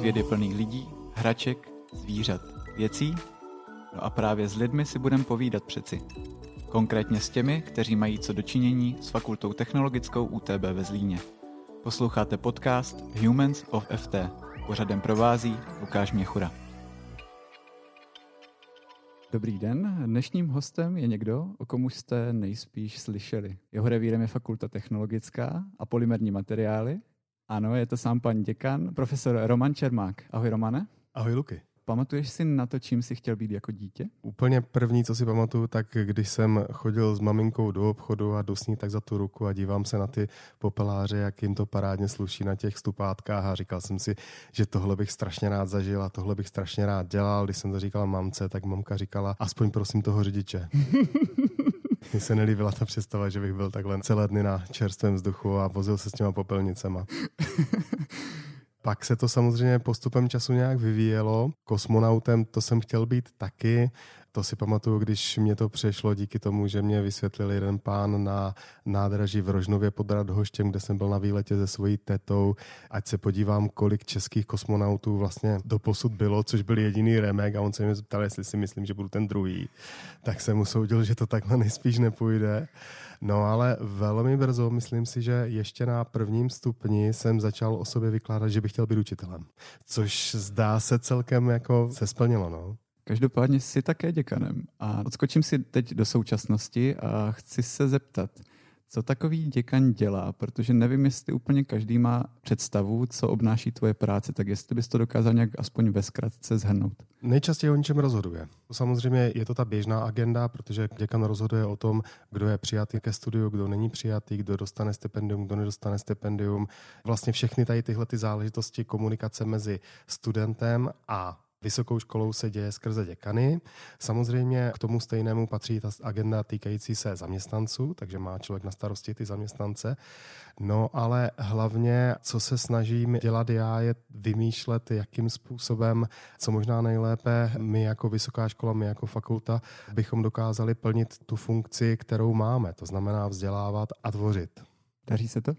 Svět je plný lidí, hraček, zvířat, věcí. No a právě s lidmi si budeme povídat přeci. Konkrétně s těmi, kteří mají co dočinění s Fakultou technologickou UTB ve Zlíně. Posloucháte podcast Humans of FT. Pořadem provází Lukáš Měchura. Dobrý den. Dnešním hostem je někdo, o komu jste nejspíš slyšeli. Jeho revírem je Fakulta technologická a polymerní materiály. Ano, je to sám pan děkan, profesor Roman Čermák. Ahoj Romane. Ahoj Luky. Pamatuješ si na to, čím jsi chtěl být jako dítě? Úplně první, co si pamatuju, tak když jsem chodil s maminkou do obchodu a jdu s ní tak za tu ruku a dívám se na ty popeláře, jak jim to parádně sluší na těch stupátkách a říkal jsem si, že tohle bych strašně rád zažil a tohle bych strašně rád dělal. Když jsem to říkal mamce, tak mamka říkala, aspoň prosím toho řidiče. Mně se nelíbila ta představa, že bych byl takhle celé dny na čerstvém vzduchu a vozil se s těma popelnicema. Pak se to samozřejmě postupem času nějak vyvíjelo. Kosmonautem to jsem chtěl být taky. To si pamatuju, když mě to přešlo díky tomu, že mě vysvětlil jeden pán na nádraží v Rožnově pod Radhoštěm, kde jsem byl na výletě se svojí tetou, ať se podívám, kolik českých kosmonautů vlastně do posud bylo, což byl jediný remek a on se mě zeptal, jestli si myslím, že budu ten druhý. Tak jsem mu soudil, že to takhle nejspíš nepůjde. No ale velmi brzo, myslím si, že ještě na prvním stupni jsem začal o sobě vykládat, že bych chtěl být učitelem. Což zdá se celkem jako se splnilo, no. Každopádně jsi také děkanem a odskočím si teď do současnosti a chci se zeptat, co takový děkan dělá, protože nevím, jestli úplně každý má představu, co obnáší tvoje práce, tak jestli bys to dokázal nějak aspoň ve zkratce zhrnout. Nejčastěji o ničem rozhoduje. Samozřejmě je to ta běžná agenda, protože děkan rozhoduje o tom, kdo je přijatý ke studiu, kdo není přijatý, kdo dostane stipendium, kdo nedostane stipendium. Vlastně všechny tady tyhle ty záležitosti komunikace mezi studentem a Vysokou školou se děje skrze děkany. Samozřejmě k tomu stejnému patří ta agenda týkající se zaměstnanců, takže má člověk na starosti ty zaměstnance. No ale hlavně, co se snažím dělat já, je vymýšlet, jakým způsobem, co možná nejlépe my jako vysoká škola, my jako fakulta, bychom dokázali plnit tu funkci, kterou máme, to znamená vzdělávat a tvořit. Daří se to?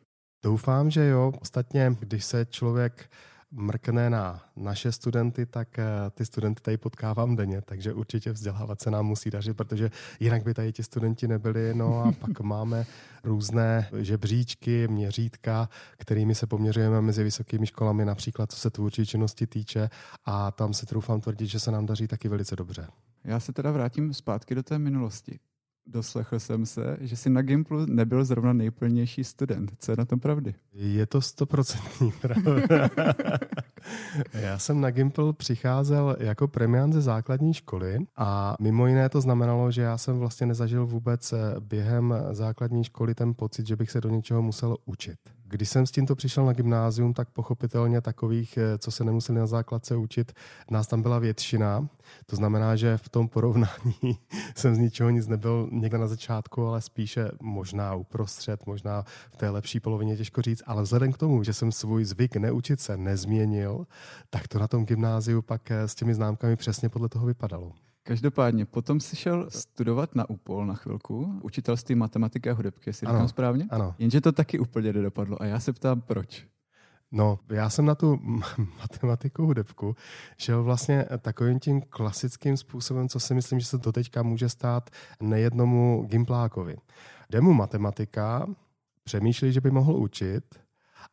Doufám, že jo. Ostatně, když se člověk mrkne na naše studenty, tak eh, ty studenty tady potkávám denně, takže určitě vzdělávat se nám musí dařit, protože jinak by tady ti studenti nebyli. No a pak máme různé žebříčky, měřítka, kterými se poměřujeme mezi vysokými školami, například co se tvůrčí činnosti týče a tam se troufám tvrdit, že se nám daří taky velice dobře. Já se teda vrátím zpátky do té minulosti. Doslechl jsem se, že jsi na Gimplu nebyl zrovna nejplnější student. Co je na tom pravdy? Je to stoprocentní pravda. Já jsem na Gimple přicházel jako premiant ze základní školy a mimo jiné to znamenalo, že já jsem vlastně nezažil vůbec během základní školy ten pocit, že bych se do něčeho musel učit. Když jsem s tímto přišel na gymnázium, tak pochopitelně takových, eh, co se nemuseli na základce učit, nás tam byla většina. To znamená, že v tom porovnání jsem z ničeho nic nebyl někde na začátku, ale spíše možná uprostřed, možná v té lepší polovině, těžko říct. Ale vzhledem k tomu, že jsem svůj zvyk neučit se nezměnil, tak to na tom gymnáziu pak eh, s těmi známkami přesně podle toho vypadalo. Každopádně, potom jsi šel studovat na UPOL na chvilku, učitelství matematiky a hudebky, jestli ano, říkám správně? Ano. Jenže to taky úplně nedopadlo a já se ptám, proč? No, já jsem na tu matematiku hudebku šel vlastně takovým tím klasickým způsobem, co si myslím, že se doteďka může stát nejednomu gimplákovi. Demu matematika, přemýšlí, že by mohl učit,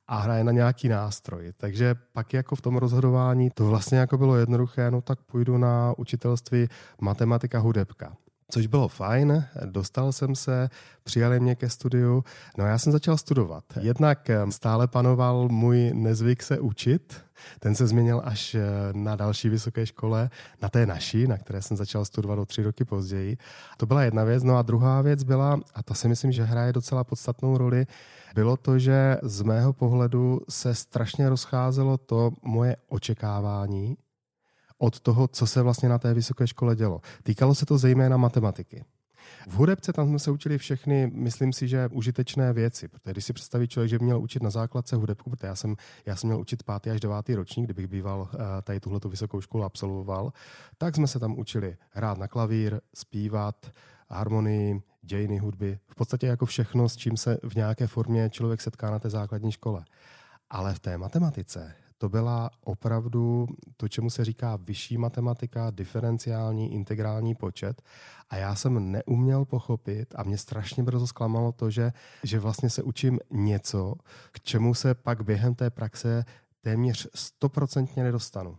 a hraje na nějaký nástroj. Takže pak jako v tom rozhodování to vlastně jako bylo jednoduché, no tak půjdu na učitelství matematika hudebka což bylo fajn, dostal jsem se, přijali mě ke studiu, no já jsem začal studovat. Jednak eh, stále panoval můj nezvyk se učit, ten se změnil až eh, na další vysoké škole, na té naší, na které jsem začal studovat o tři roky později. To byla jedna věc, no a druhá věc byla, a to si myslím, že hraje docela podstatnou roli, bylo to, že z mého pohledu se strašně rozcházelo to moje očekávání od toho, co se vlastně na té vysoké škole dělo. Týkalo se to zejména matematiky. V hudebce tam jsme se učili všechny, myslím si, že užitečné věci, protože když si představí člověk, že měl učit na základce hudebku, protože já jsem, já jsem měl učit pátý až devátý ročník, kdybych býval eh, tady tuhletu vysokou školu absolvoval, tak jsme se tam učili hrát na klavír, zpívat, harmonii, dějiny hudby, v podstatě jako všechno, s čím se v nějaké formě člověk setká na té základní škole. Ale v té matematice to byla opravdu to, čemu se říká vyšší matematika, diferenciální, integrální počet. A já jsem neuměl pochopit a mě strašně brzo zklamalo to, že, že vlastně se učím něco, k čemu se pak během té praxe téměř stoprocentně nedostanu.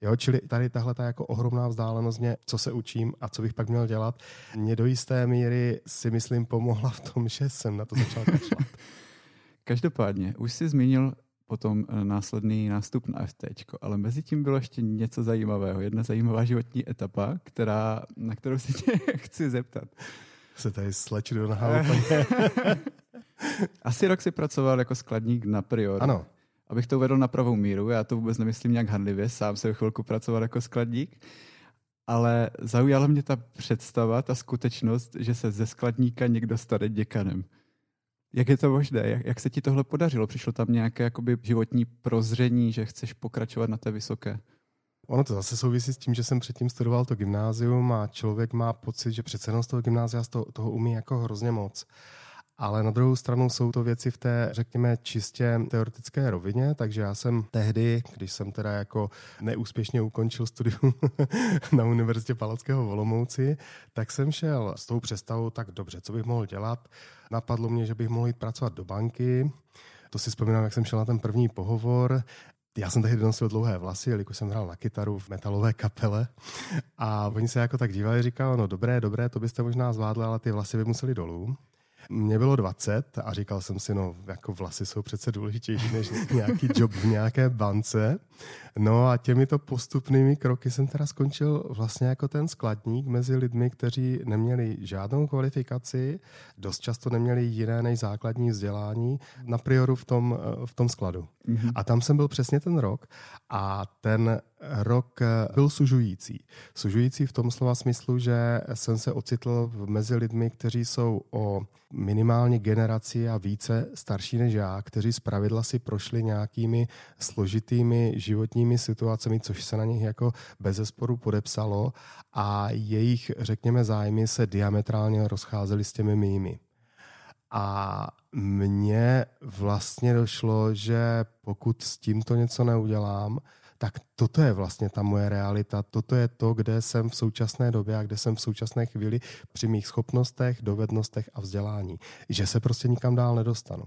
Jo, čili tady tahle ta jako ohromná vzdálenost mě, co se učím a co bych pak měl dělat, mě do jisté míry si myslím pomohla v tom, že jsem na to začal kašlat. Každopádně, už jsi zmínil potom eh, následný nástup na FT, ale mezi tím bylo ještě něco zajímavého, jedna zajímavá životní etapa, která, na kterou se tě chci zeptat. Se tady sleču do Asi rok si pracoval jako skladník na Prior. Ano. Abych to uvedl na pravou míru, já to vůbec nemyslím nějak handlivě, sám jsem chvilku pracoval jako skladník, ale zaujala mě ta představa, ta skutečnost, že se ze skladníka někdo stane děkanem. Jak je to možné? Jak, jak se ti tohle podařilo? Přišlo tam nějaké jakoby, životní prozření, že chceš pokračovat na té vysoké? Ono to zase souvisí s tím, že jsem předtím studoval to gymnázium a člověk má pocit, že přece jenom z toho gymnázia z toho, toho umí jako hrozně moc. Ale na druhou stranu jsou to věci v té, řekněme, čistě teoretické rovině, takže já jsem tehdy, když jsem teda jako neúspěšně ukončil studium na Univerzitě Palackého v Olomouci, tak jsem šel s tou představou, tak dobře, co bych mohl dělat. Napadlo mě, že bych mohl jít pracovat do banky, to si vzpomínám, jak jsem šel na ten první pohovor. Já jsem tehdy nosil dlouhé vlasy, jelikož jsem hrál na kytaru v metalové kapele. A oni se jako tak dívali, říkali, no dobré, dobré, to byste možná zvládli, ale ty vlasy by museli dolů. Mně bylo 20 a říkal jsem si, no jako vlasy jsou přece důležitější než nějaký job v nějaké bance. No a těmito postupnými kroky jsem teda skončil vlastně jako ten skladník mezi lidmi, kteří neměli žádnou kvalifikaci, dost často neměli jiné než základní vzdělání na prioru v tom, v tom skladu. Mm-hmm. A tam jsem byl přesně ten rok a ten rok byl sužující. Sužující v tom slova smyslu, že jsem se ocitl mezi lidmi, kteří jsou o minimálně generaci a více starší než já, kteří zpravidla si prošli nějakými složitými životními situacemi, což se na nich jako bez zesporu podepsalo a jejich, řekněme, zájmy se diametrálně rozcházely s těmi mými. A mně vlastně došlo, že pokud s tímto něco neudělám, tak toto je vlastně ta moje realita, toto je to, kde jsem v současné době a kde jsem v současné chvíli při mých schopnostech, dovednostech a vzdělání, že se prostě nikam dál nedostanu.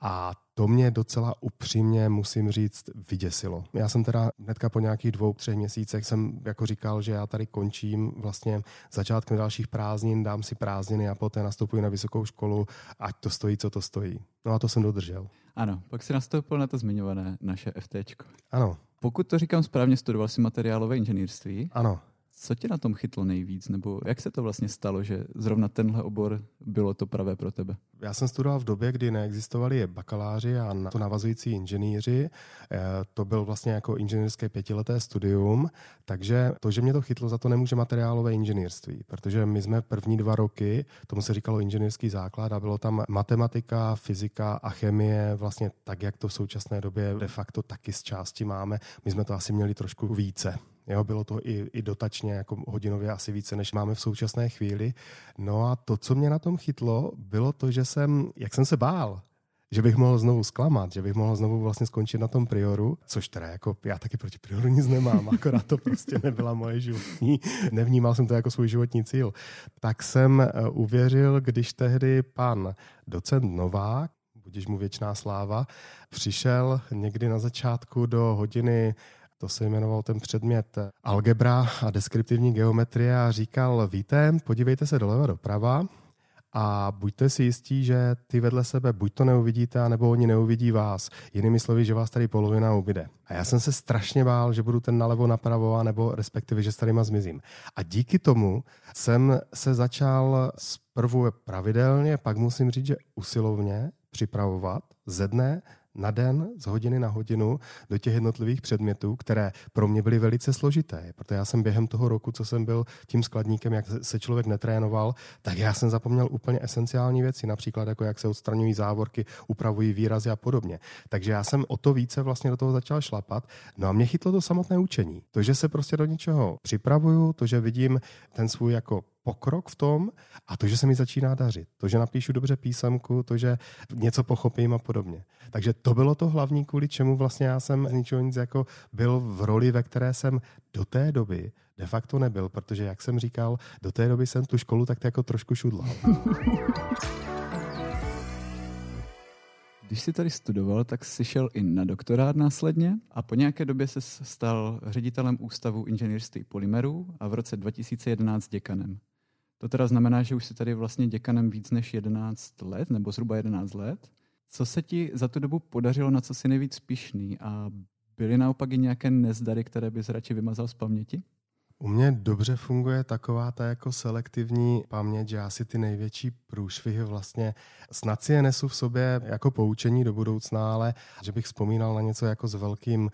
A to mě docela upřímně, musím říct, vyděsilo. Já jsem teda hnedka po nějakých dvou, třech měsících jsem jako říkal, že já tady končím vlastně začátkem dalších prázdnin, dám si prázdniny a poté nastupuji na vysokou školu, ať to stojí, co to stojí. No a to jsem dodržel. Ano, pak si nastoupil na to zmiňované naše FT. Ano. Pokud to říkám správně, studoval jsi materiálové inženýrství. Ano. Co tě na tom chytlo nejvíc? Nebo jak se to vlastně stalo, že zrovna tenhle obor bylo to pravé pro tebe? Já jsem studoval v době, kdy neexistovali bakaláři a na to navazující inženýři. Eh, to byl vlastně jako inženýrské pětileté studium, takže to, že mě to chytlo, za to nemůže materiálové inženýrství, protože my jsme první dva roky, tomu se říkalo inženýrský základ a bylo tam matematika, fyzika a chemie, vlastně tak, jak to v současné době de facto taky z části máme. My jsme to asi měli trošku více. Jo, bylo to i, i dotačně, jako hodinově asi více, než máme v současné chvíli. No a to, co mě na tom chytlo, bylo to, že jsem, jak jsem se bál, že bych mohl znovu zklamat, že bych mohl znovu vlastně skončit na tom prioru, což teda jako já taky proti prioru nic nemám, akorát to prostě nebyla moje životní, nevnímal jsem to jako svůj životní cíl. Tak jsem eh, uvěřil, když tehdy pan docent Novák, budíš mu věčná sláva, přišel někdy na začátku do hodiny to se jmenoval ten předmět algebra a deskriptivní geometrie a říkal, víte, podívejte se doleva doprava a buďte si jistí, že ty vedle sebe buď to neuvidíte, anebo oni neuvidí vás. Jinými slovy, že vás tady polovina ubyde. A já jsem se strašně bál, že budu ten nalevo napravo, nebo respektive, že s tadyma zmizím. A díky tomu jsem se začal zprvu pravidelně, pak musím říct, že usilovně připravovat ze dne na den, z hodiny na hodinu do těch jednotlivých předmětů, které pro mě byly velice složité. Protože já jsem během toho roku, co jsem byl tím skladníkem, jak se člověk netrénoval, tak já jsem zapomněl úplně esenciální věci, například jako jak se odstraňují závorky, upravují výrazy a podobně. Takže já jsem o to více vlastně do toho začal šlapat. No a mě chytlo to samotné učení. To, že se prostě do něčeho připravuju, to, že vidím ten svůj jako pokrok v tom a to, že se mi začíná dařit. To, že napíšu dobře písemku, to, že něco pochopím a podobně. Takže to bylo to hlavní, kvůli čemu vlastně já jsem z ničeho nic jako byl v roli, ve které jsem do té doby de facto nebyl, protože, jak jsem říkal, do té doby jsem tu školu tak jako trošku šudlal. Když jsi tady studoval, tak jsi šel i na doktorát následně a po nějaké době se stal ředitelem Ústavu inženýrství polymerů a v roce 2011 děkanem. To teda znamená, že už jsi tady vlastně děkanem víc než 11 let, nebo zhruba 11 let. Co se ti za tu dobu podařilo, na co jsi nejvíc spíšný a byly naopak i nějaké nezdary, které bys radši vymazal z paměti? U mě dobře funguje taková ta jako selektivní paměť, že já si ty největší průšvihy vlastně snad si je nesu v sobě jako poučení do budoucna, ale že bych vzpomínal na něco jako s velkým,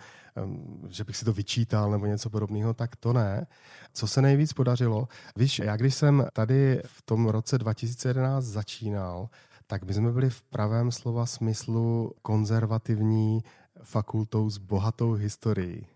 že bych si to vyčítal nebo něco podobného, tak to ne. Co se nejvíc podařilo? Víš, já když jsem tady v tom roce 2011 začínal, tak my jsme byli v pravém slova smyslu konzervativní fakultou s bohatou historií.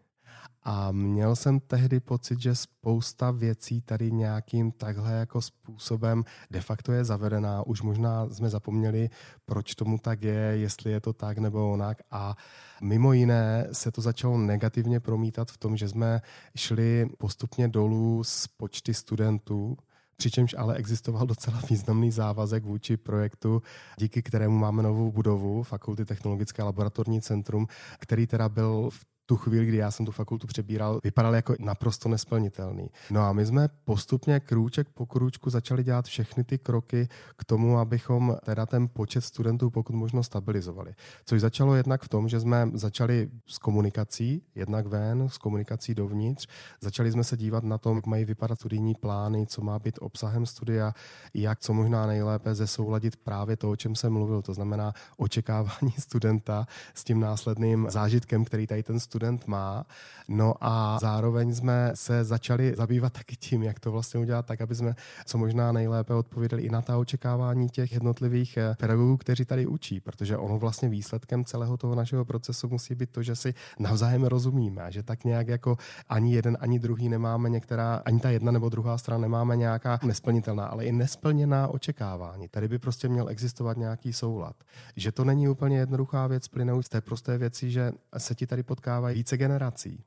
A měl jsem tehdy pocit, že spousta věcí tady nějakým takhle jako způsobem de facto je zavedená. Už možná jsme zapomněli, proč tomu tak je, jestli je to tak nebo onak. A mimo jiné se to začalo negativně promítat v tom, že jsme šli postupně dolů z počty studentů, přičemž ale existoval docela významný závazek vůči projektu, díky kterému máme novou budovu, Fakulty technologické laboratorní centrum, který teda byl v tu chvíli, kdy já jsem tu fakultu přebíral, vypadal jako naprosto nesplnitelný. No a my jsme postupně krůček po krůčku začali dělat všechny ty kroky k tomu, abychom teda ten počet studentů pokud možno stabilizovali. Což začalo jednak v tom, že jsme začali s komunikací, jednak ven, s komunikací dovnitř. Začali jsme se dívat na to, jak mají vypadat studijní plány, co má být obsahem studia, jak co možná nejlépe zesouladit právě to, o čem jsem mluvil, to znamená očekávání studenta s tím následným zážitkem, který tady ten má. No a zároveň jsme se začali zabývat taky tím, jak to vlastně udělat tak, aby jsme co možná nejlépe odpověděli i na ta očekávání těch jednotlivých eh, pedagogů, kteří tady učí, protože ono vlastně výsledkem celého toho našeho procesu musí být to, že si navzájem rozumíme že tak nějak jako ani jeden, ani druhý nemáme některá, ani ta jedna nebo druhá strana nemáme nějaká nesplnitelná, ale i nesplněná očekávání. Tady by prostě měl existovat nějaký soulad. Že to není úplně jednoduchá věc, plynou z té prosté věci, že se ti tady potkává potkávají více generací.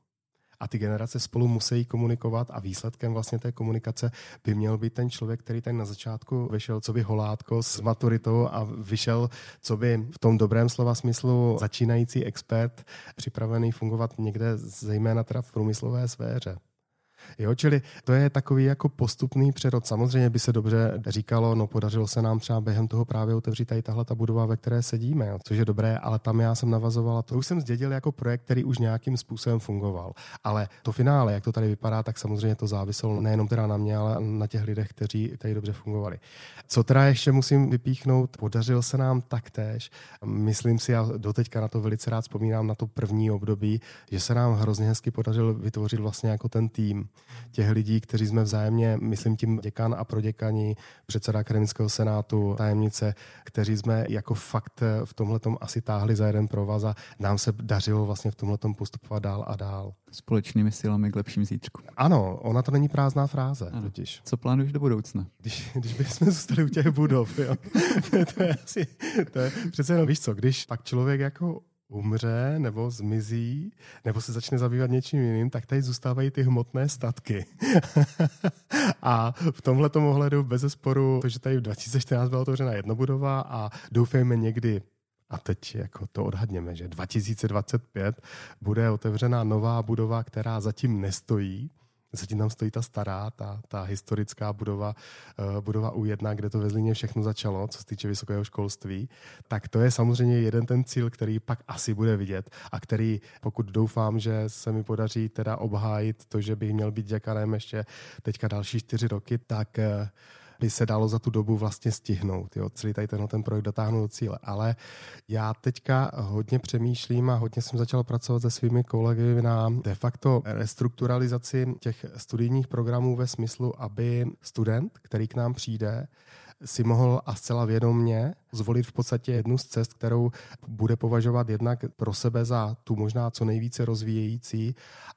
A ty generace spolu musí komunikovat a výsledkem vlastně té komunikace by měl být ten člověk, který ten na začátku vyšel co by holátko s maturitou a vyšel co by v tom dobrém slova smyslu začínající expert, připravený fungovat někde zejména teda v průmyslové sféře. Jo, čili to je takový jako postupný přerod. Samozřejmě by se dobře říkalo, no podařilo se nám třeba během toho právě otevřít tady tahle ta budova, ve které sedíme, jo, což je dobré, ale tam já jsem navazoval, to už jsem zdědil jako projekt, který už nějakým způsobem fungoval. Ale to finále, jak to tady vypadá, tak samozřejmě to záviselo nejenom teda na mě, ale na těch lidech, kteří tady dobře fungovali. Co teda ještě musím vypíchnout, podařilo se nám taktéž, myslím si, já doteďka na to velice rád vzpomínám, na to první období, že se nám hrozně hezky podařilo vytvořit vlastně jako ten tým těch lidí, kteří jsme vzájemně, myslím tím děkan a proděkani, předseda akademického senátu, tajemnice, kteří jsme jako fakt v tomhle asi táhli za jeden provaz a nám se dařilo vlastně v tomhle postupovat dál a dál. Společnými silami k lepším zítřku. Ano, ona to není prázdná fráze. Ano. Totiž. Co plánuješ do budoucna? Když, když bychom zůstali u těch budov, jo. to, je asi, to je přece jenom, víš co, když pak člověk jako umře nebo zmizí, nebo se začne zabývat něčím jiným, tak tady zůstávají ty hmotné statky. a v tomhle ohledu bez sporu, to, že tady v 2014 byla otevřena jedna budova a doufejme někdy a teď jako to odhadněme, že 2025 bude otevřena nová budova, která zatím nestojí, Zatím tam stojí ta stará, ta, ta historická budova, uh, budova U1, kde to ve Zlíně všechno začalo, co se týče vysokého školství. Tak to je samozřejmě jeden ten cíl, který pak asi bude vidět a který, pokud doufám, že se mi podaří teda obhájit to, že bych měl být děkanem ještě teďka další čtyři roky, tak uh, by se dalo za tu dobu vlastně stihnout, jo, celý tady tenhle ten projekt dotáhnout do cíle. Ale já teďka hodně přemýšlím a hodně jsem začal pracovat se svými kolegy na de facto restrukturalizaci těch studijních programů ve smyslu, aby student, který k nám přijde, si mohl a zcela vědomně zvolit v podstatě jednu z cest, kterou bude považovat jednak pro sebe za tu možná co nejvíce rozvíjející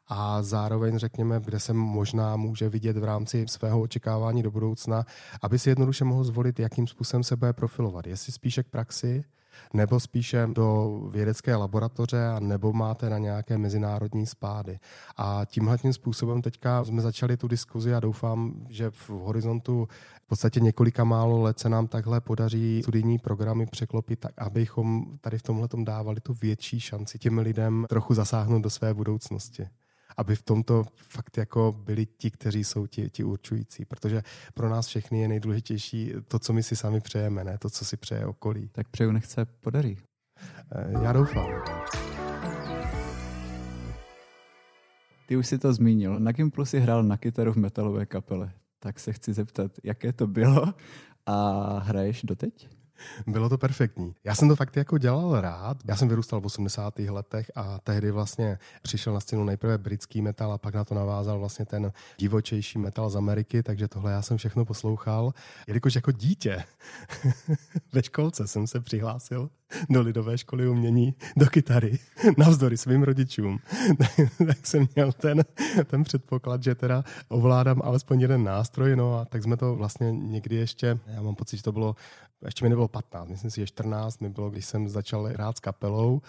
a zároveň řekněme, kde se možná může vidět v rámci svého očekávání do budoucna, aby si jednoduše mohl zvolit, jakým způsobem se bude profilovat. Jestli spíše k praxi, nebo spíše do vědecké laboratoře, a nebo máte na nějaké mezinárodní spády. A tímhle tím způsobem teďka jsme začali tu diskuzi a doufám, že v horizontu v podstatě několika málo let se nám takhle podaří studijní programy překlopit tak, abychom tady v tomhle dávali tu větší šanci těm lidem trochu zasáhnout do své budoucnosti aby v tomto fakt jako byli ti, kteří jsou ti, ti určující. Protože pro nás všechny je nejdůležitější to, co my si sami přejeme, ne to, co si přeje okolí. Tak přeju, nechce podarí. Eh, já doufám. Ty už si to zmínil. Na Gimplu si hrál na kytaru v metalové kapele. Tak se chci zeptat, jaké to bylo a hraješ doteď? Bylo to perfektní. Já jsem to fakt jako dělal rád. Já jsem vyrůstal v 80. letech a tehdy vlastně přišel na scénu nejprve britský metal a pak na to navázal vlastně ten divočejší metal z Ameriky, takže tohle já jsem všechno poslouchal. Jelikož jako dítě ve školce jsem se přihlásil do lidové školy umění, do kytary, navzdory svým rodičům, tak jsem měl ten, ten předpoklad, že teda ovládám alespoň jeden nástroj, no a tak jsme to vlastně někdy ještě, já mám pocit, že to bylo, ještě mi nebylo 15, myslím si, že 14 mi bylo, když jsem začal hrát s kapelou,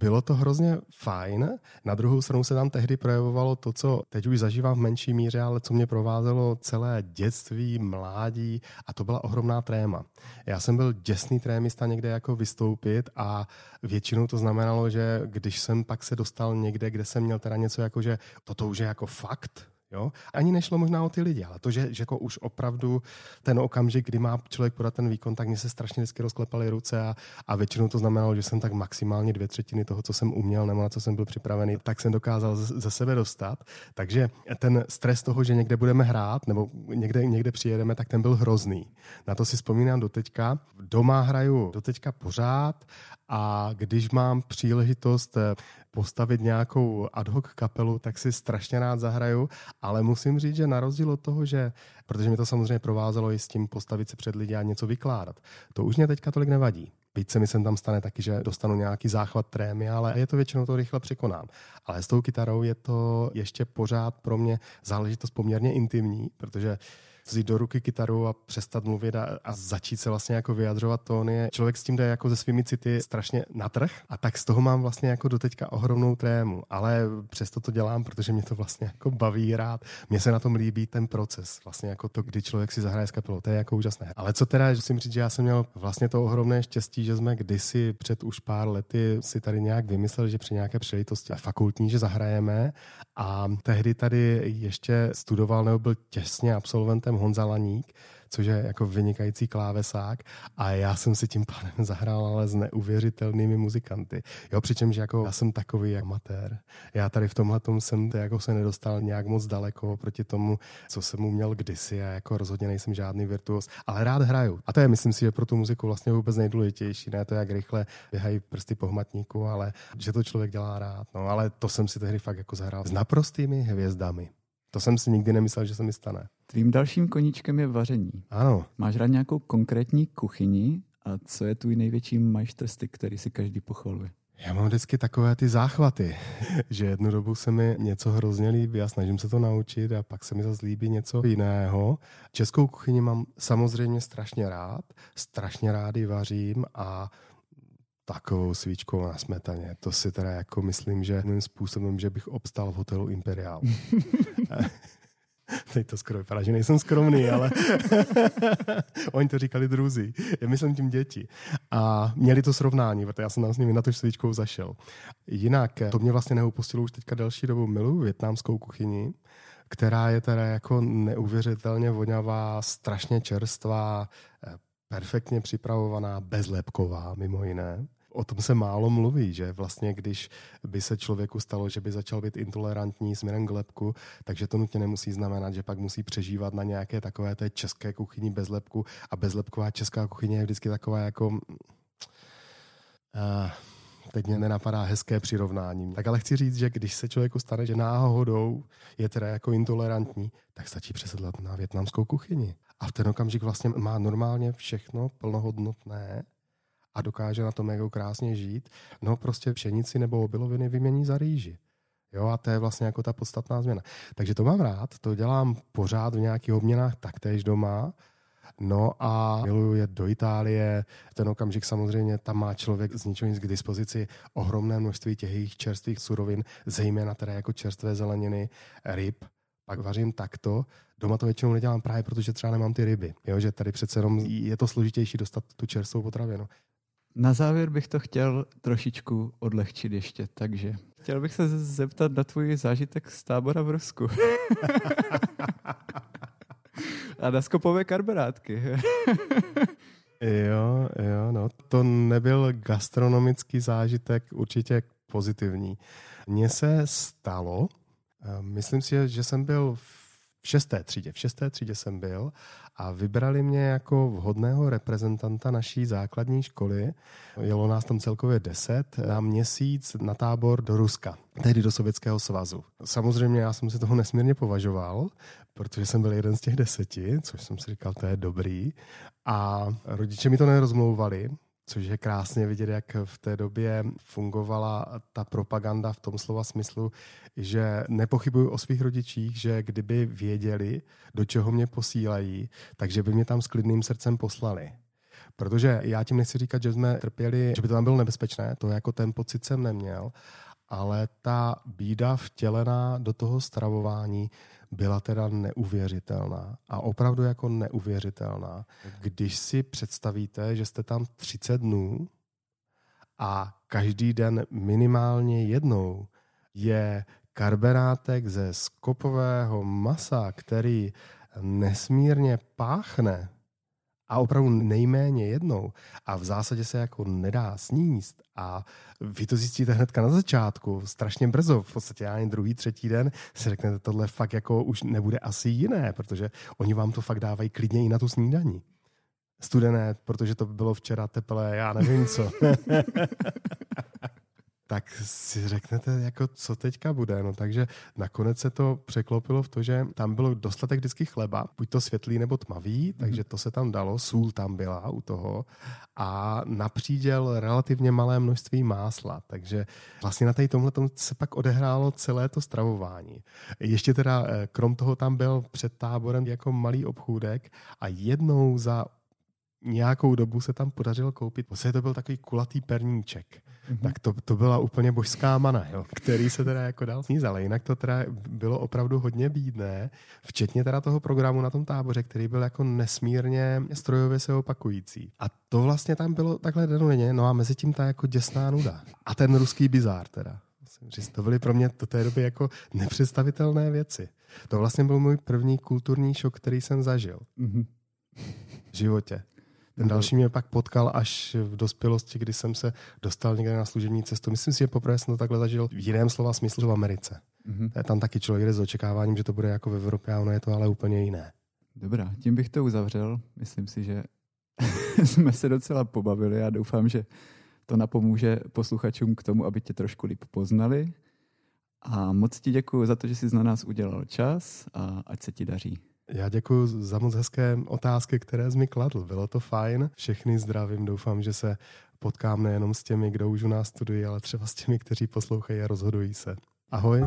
bylo to hrozně fajn. Na druhou stranu se tam tehdy projevovalo to, co teď už zažívám v menší míře, ale co mě provázelo celé dětství, mládí a to byla ohromná tréma. Já jsem byl děsný trémista někde jako vystoupit a většinou to znamenalo, že když jsem pak se dostal někde, kde jsem měl teda něco jako, že toto už je jako fakt, Jo? Ani nešlo možná o ty lidi, ale to, že, že jako už opravdu ten okamžik, kdy má člověk podat ten výkon, tak mě se strašně vždycky rozklepaly ruce a, a většinou to znamenalo, že jsem tak maximálně dvě třetiny toho, co jsem uměl nebo na co jsem byl připravený, tak jsem dokázal ze, sebe dostat. Takže ten stres toho, že někde budeme hrát nebo někde, někde přijedeme, tak ten byl hrozný. Na to si vzpomínám doteďka. Doma hraju doteďka pořád a když mám příležitost eh, postavit nějakou ad hoc kapelu, tak si strašně rád zahraju, ale musím říct, že na rozdíl od toho, že, protože mi to samozřejmě provázelo i s tím postavit se před lidi a něco vykládat, to už mě teďka tolik nevadí. Byť se mi sem tam stane taky, že dostanu nějaký záchvat trémy, ale je to většinou to rychle překonám. Ale s tou kytarou je to ještě pořád pro mě záležitost poměrně intimní, protože vzít do ruky kytaru a přestat mluvit a, a začít se vlastně jako vyjadřovat tóny. Člověk s tím jde jako ze svými city strašně na trh a tak z toho mám vlastně jako doteďka ohromnou trému, ale přesto to dělám, protože mě to vlastně jako baví rád. Mně se na tom líbí ten proces, vlastně jako to, kdy člověk si zahraje s kapelou, to je jako úžasné. Ale co teda, musím říct, že já jsem měl vlastně to ohromné štěstí, že jsme kdysi před už pár lety si tady nějak vymysleli, že při nějaké příležitosti fakultní, že zahrajeme a tehdy tady ještě studoval nebo byl těsně absolventem jsem Honza Laník, což je jako vynikající klávesák a já jsem si tím pádem zahrál ale s neuvěřitelnými muzikanty. Jo, přičemž jako já jsem takový amatér. Já tady v tomhle jsem jako se nedostal nějak moc daleko proti tomu, co jsem mu měl kdysi a jako rozhodně nejsem žádný virtuos, ale rád hraju. A to je, myslím si, že pro tu muziku vlastně vůbec nejdůležitější. Ne to, jak rychle běhají prsty po hmatníku, ale že to člověk dělá rád. No, ale to jsem si tehdy fakt jako zahrál s naprostými hvězdami. To jsem si nikdy nemyslel, že se mi stane. Tvým dalším koníčkem je vaření. Ano. Máš rád nějakou konkrétní kuchyni a co je tvůj největší majstrstyk, který si každý pochvaluje? Já mám vždycky takové ty záchvaty, že jednu dobu se mi něco hrozně líbí a snažím se to naučit a pak se mi zase líbí něco jiného. Českou kuchyni mám samozřejmě strašně rád, strašně rádi vařím a takovou svíčkou na smetaně. To si teda jako myslím, že mým způsobem, že bych obstal v hotelu Imperial. Teď to skoro vypadá, že nejsem skromný, ale oni to říkali druzí. Já myslím tím děti. A měli to srovnání, protože já jsem tam s nimi na tu svíčkou zašel. Jinak to mě vlastně neupustilo už teďka delší dobu. Miluji větnamskou kuchyni, která je teda jako neuvěřitelně voňavá, strašně čerstvá, eh, perfektně připravovaná, bezlepková mimo jiné o tom se málo mluví, že vlastně když by se člověku stalo, že by začal být intolerantní směrem k lepku, takže to nutně nemusí znamenat, že pak musí přežívat na nějaké takové té české kuchyni bez lepku a bezlepková česká kuchyně je vždycky taková jako... Uh, teď mě nenapadá hezké přirovnání. Tak ale chci říct, že když se člověku stane, že náhodou je teda jako intolerantní, tak stačí přesedlat na větnamskou kuchyni. A v ten okamžik vlastně má normálně všechno plnohodnotné a dokáže na tom jako krásně žít, no prostě pšenici nebo obiloviny vymění za rýži. Jo, a to je vlastně jako ta podstatná změna. Takže to mám rád, to dělám pořád v nějakých obměnách taktéž doma. No a miluju jet do Itálie. Ten okamžik samozřejmě tam má člověk z ničeho nic k dispozici ohromné množství těch jejich čerstvých surovin, zejména teda jako čerstvé zeleniny, ryb. Pak vařím takto. Doma to většinou nedělám právě, protože třeba nemám ty ryby. Jo, že tady přece jenom je to složitější dostat tu čerstvou potravinu. Na závěr bych to chtěl trošičku odlehčit ještě, takže chtěl bych se zeptat na tvůj zážitek z tábora v Rusku. A na skopové karberátky. jo, jo, no. To nebyl gastronomický zážitek, určitě pozitivní. Mně se stalo, myslím si, že jsem byl v v šesté třídě. V šesté třídě jsem byl a vybrali mě jako vhodného reprezentanta naší základní školy. Jelo nás tam celkově deset na měsíc na tábor do Ruska, tehdy do Sovětského svazu. Samozřejmě já jsem si toho nesmírně považoval, protože jsem byl jeden z těch deseti, což jsem si říkal, to je dobrý. A rodiče mi to nerozmlouvali, což je krásně vidět, jak v té době fungovala ta propaganda v tom slova smyslu, že nepochybuju o svých rodičích, že kdyby věděli, do čeho mě posílají, takže by mě tam s klidným srdcem poslali. Protože já tím nechci říkat, že jsme trpěli, že by to tam bylo nebezpečné, to jako ten pocit jsem neměl, ale ta bída vtělená do toho stravování byla teda neuvěřitelná. A opravdu jako neuvěřitelná. Když si představíte, že jste tam 30 dnů a každý den minimálně jednou je karberátek ze skopového masa, který nesmírně páchne a opravdu nejméně jednou a v zásadě se jako nedá sníst a vy to zjistíte hnedka na začátku, strašně brzo, v podstatě ani druhý, třetí den si řeknete, tohle fakt jako už nebude asi jiné, protože oni vám to fakt dávají klidně i na tu snídaní. Studené, protože to bylo včera teplé, já nevím co. tak si řeknete, jako co teďka bude. No, takže nakonec se to překlopilo v to, že tam bylo dostatek vždycky chleba, buď to světlý nebo tmavý, mm-hmm. takže to se tam dalo, sůl tam byla u toho a napříděl relativně malé množství másla, takže vlastně na tady tomhle se pak odehrálo celé to stravování. Ještě teda eh, krom toho tam byl před táborem jako malý obchůdek a jednou za nějakou dobu se tam podařilo koupit. Vlastně to byl takový kulatý perníček. Mm-hmm. Tak to, to byla úplně božská mana, jo, který se teda jako dal sníst, ale jinak to teda bylo opravdu hodně bídné, včetně teda toho programu na tom táboře, který byl jako nesmírně strojově se opakující. A to vlastně tam bylo takhle denodenně, no a mezi tím ta jako děsná nuda. A ten ruský bizár teda. Musím říct, to byly pro mě do té doby jako nepředstavitelné věci. To vlastně byl můj první kulturní šok, který jsem zažil. Mm-hmm. V životě. Ten další mě pak potkal až v dospělosti, kdy jsem se dostal někde na služební cestu. Myslím si, že poprvé jsem to takhle zažil v jiném slova smyslu v Americe. Mm-hmm. Tam taky člověk jde s očekáváním, že to bude jako v Evropě a ono je to ale úplně jiné. Dobrá, tím bych to uzavřel. Myslím si, že jsme se docela pobavili a doufám, že to napomůže posluchačům k tomu, aby tě trošku líp poznali. A moc ti děkuji za to, že jsi na nás udělal čas a ať se ti daří. Já děkuji za moc hezké otázky, které jsi mi kladl. Bylo to fajn. Všechny zdravím. Doufám, že se potkám nejenom s těmi, kdo už u nás studují, ale třeba s těmi, kteří poslouchají a rozhodují se. Ahoj.